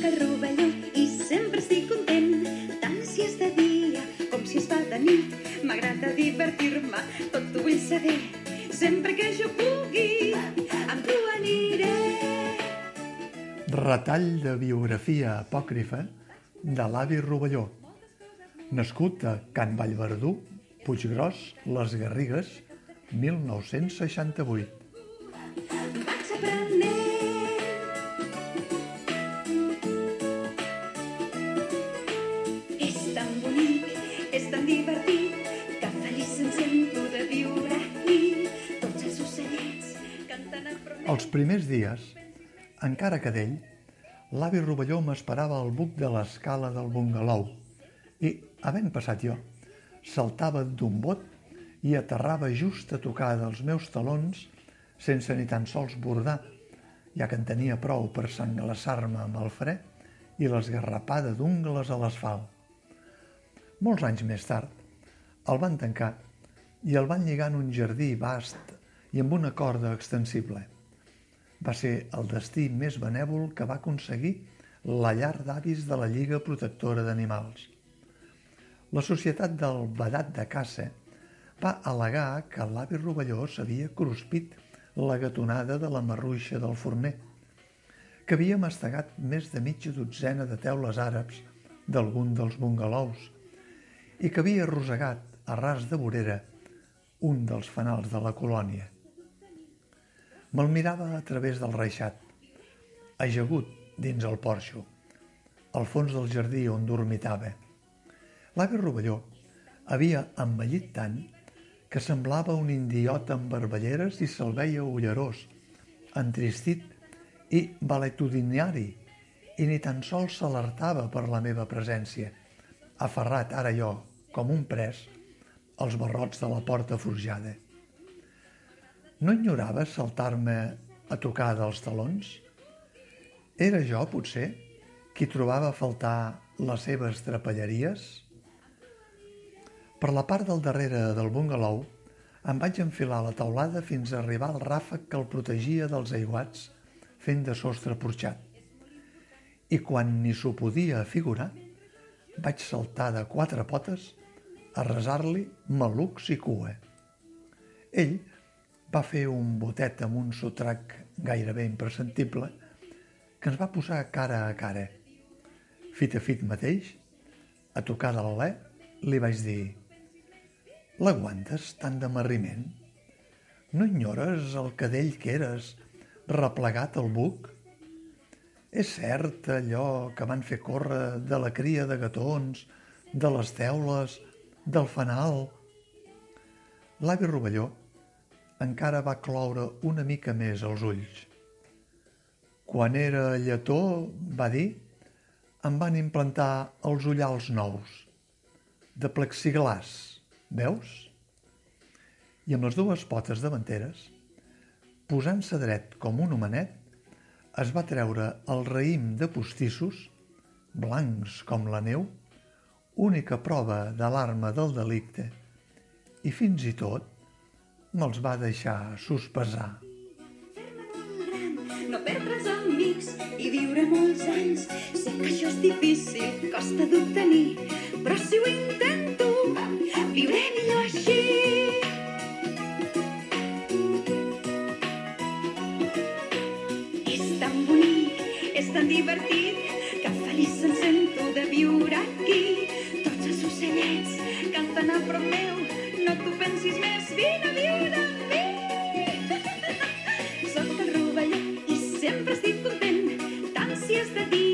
que rovello i sempre estic content, tant si és de dia com si es fa de nit. M'agrada divertir-me, tot ho vull saber, sempre que jo pugui, amb tu aniré. Retall de biografia apòcrifa de l'avi Rovelló, nascut a Can Vallverdú, Puiggròs, Les Garrigues, 1968. Vaig aprenent tan divertit, que feliç em sento de viure aquí. Tots els ocellets canten a prop Els primers dies, encara que d'ell, l'avi Rovelló m'esperava al buc de l'escala del bungalou i, havent passat jo, saltava d'un bot i aterrava just a tocar dels meus talons sense ni tan sols bordar, ja que en tenia prou per sanglaçar-me amb el fre i l'esgarrapada d'ungles a l'asfalt. Molts anys més tard, el van tancar i el van lligar en un jardí vast i amb una corda extensible. Va ser el destí més benèvol que va aconseguir la llar d'avis de la Lliga Protectora d'Animals. La Societat del Badat de Caça va al·legar que l'avi Rovelló s'havia cruspit la gatonada de la marruixa del forner, que havia mastegat més de mitja dotzena de teules àrabs d'algun dels bungalous i que havia arrossegat a ras de vorera un dels fanals de la colònia. Me'l mirava a través del reixat, ajagut dins el porxo, al fons del jardí on dormitava. L'avi Rovelló havia envellit tant que semblava un indiot amb barballeres i se'l veia ullerós, entristit i valetudinari, i ni tan sols s'alertava per la meva presència, aferrat ara jo, com un pres, als barrots de la porta forjada. No enyorava saltar-me a tocar dels talons? Era jo, potser, qui trobava a faltar les seves trapelleries? Per la part del darrere del bungalou em vaig enfilar a la taulada fins a arribar al ràfec que el protegia dels aiguats fent de sostre porxat. I quan ni s'ho podia figurar, vaig saltar de quatre potes a resar-li malucs i cua. Ell va fer un botet amb un sotrac gairebé imperceptible que ens va posar cara a cara. Fit a fit mateix, a tocar de l'alè, li vaig dir «L'aguantes tant de marriment? No enyores el cadell que eres, replegat al buc? És cert allò que van fer córrer de la cria de gatons, de les teules, del fanal?» L'avi Rovelló encara va cloure una mica més els ulls. Quan era lletó, va dir, em van implantar els ullals nous, de plexiglàs, veus? I amb les dues potes davanteres, posant-se dret com un homenet, es va treure el raïm de postissos, blancs com la neu, única prova de l'arma del delicte, i fins i tot me'ls va deixar sospesar. no perdre's amics i viure molts anys. Sé que això és difícil, costa d'obtenir, però si ho intento, divertit, que feliç em sento de viure aquí. Tots els ocellets canten a prop meu, no t'ho pensis més, vine a viure amb mi. Soc el rovelló i sempre estic content, tant si és de dia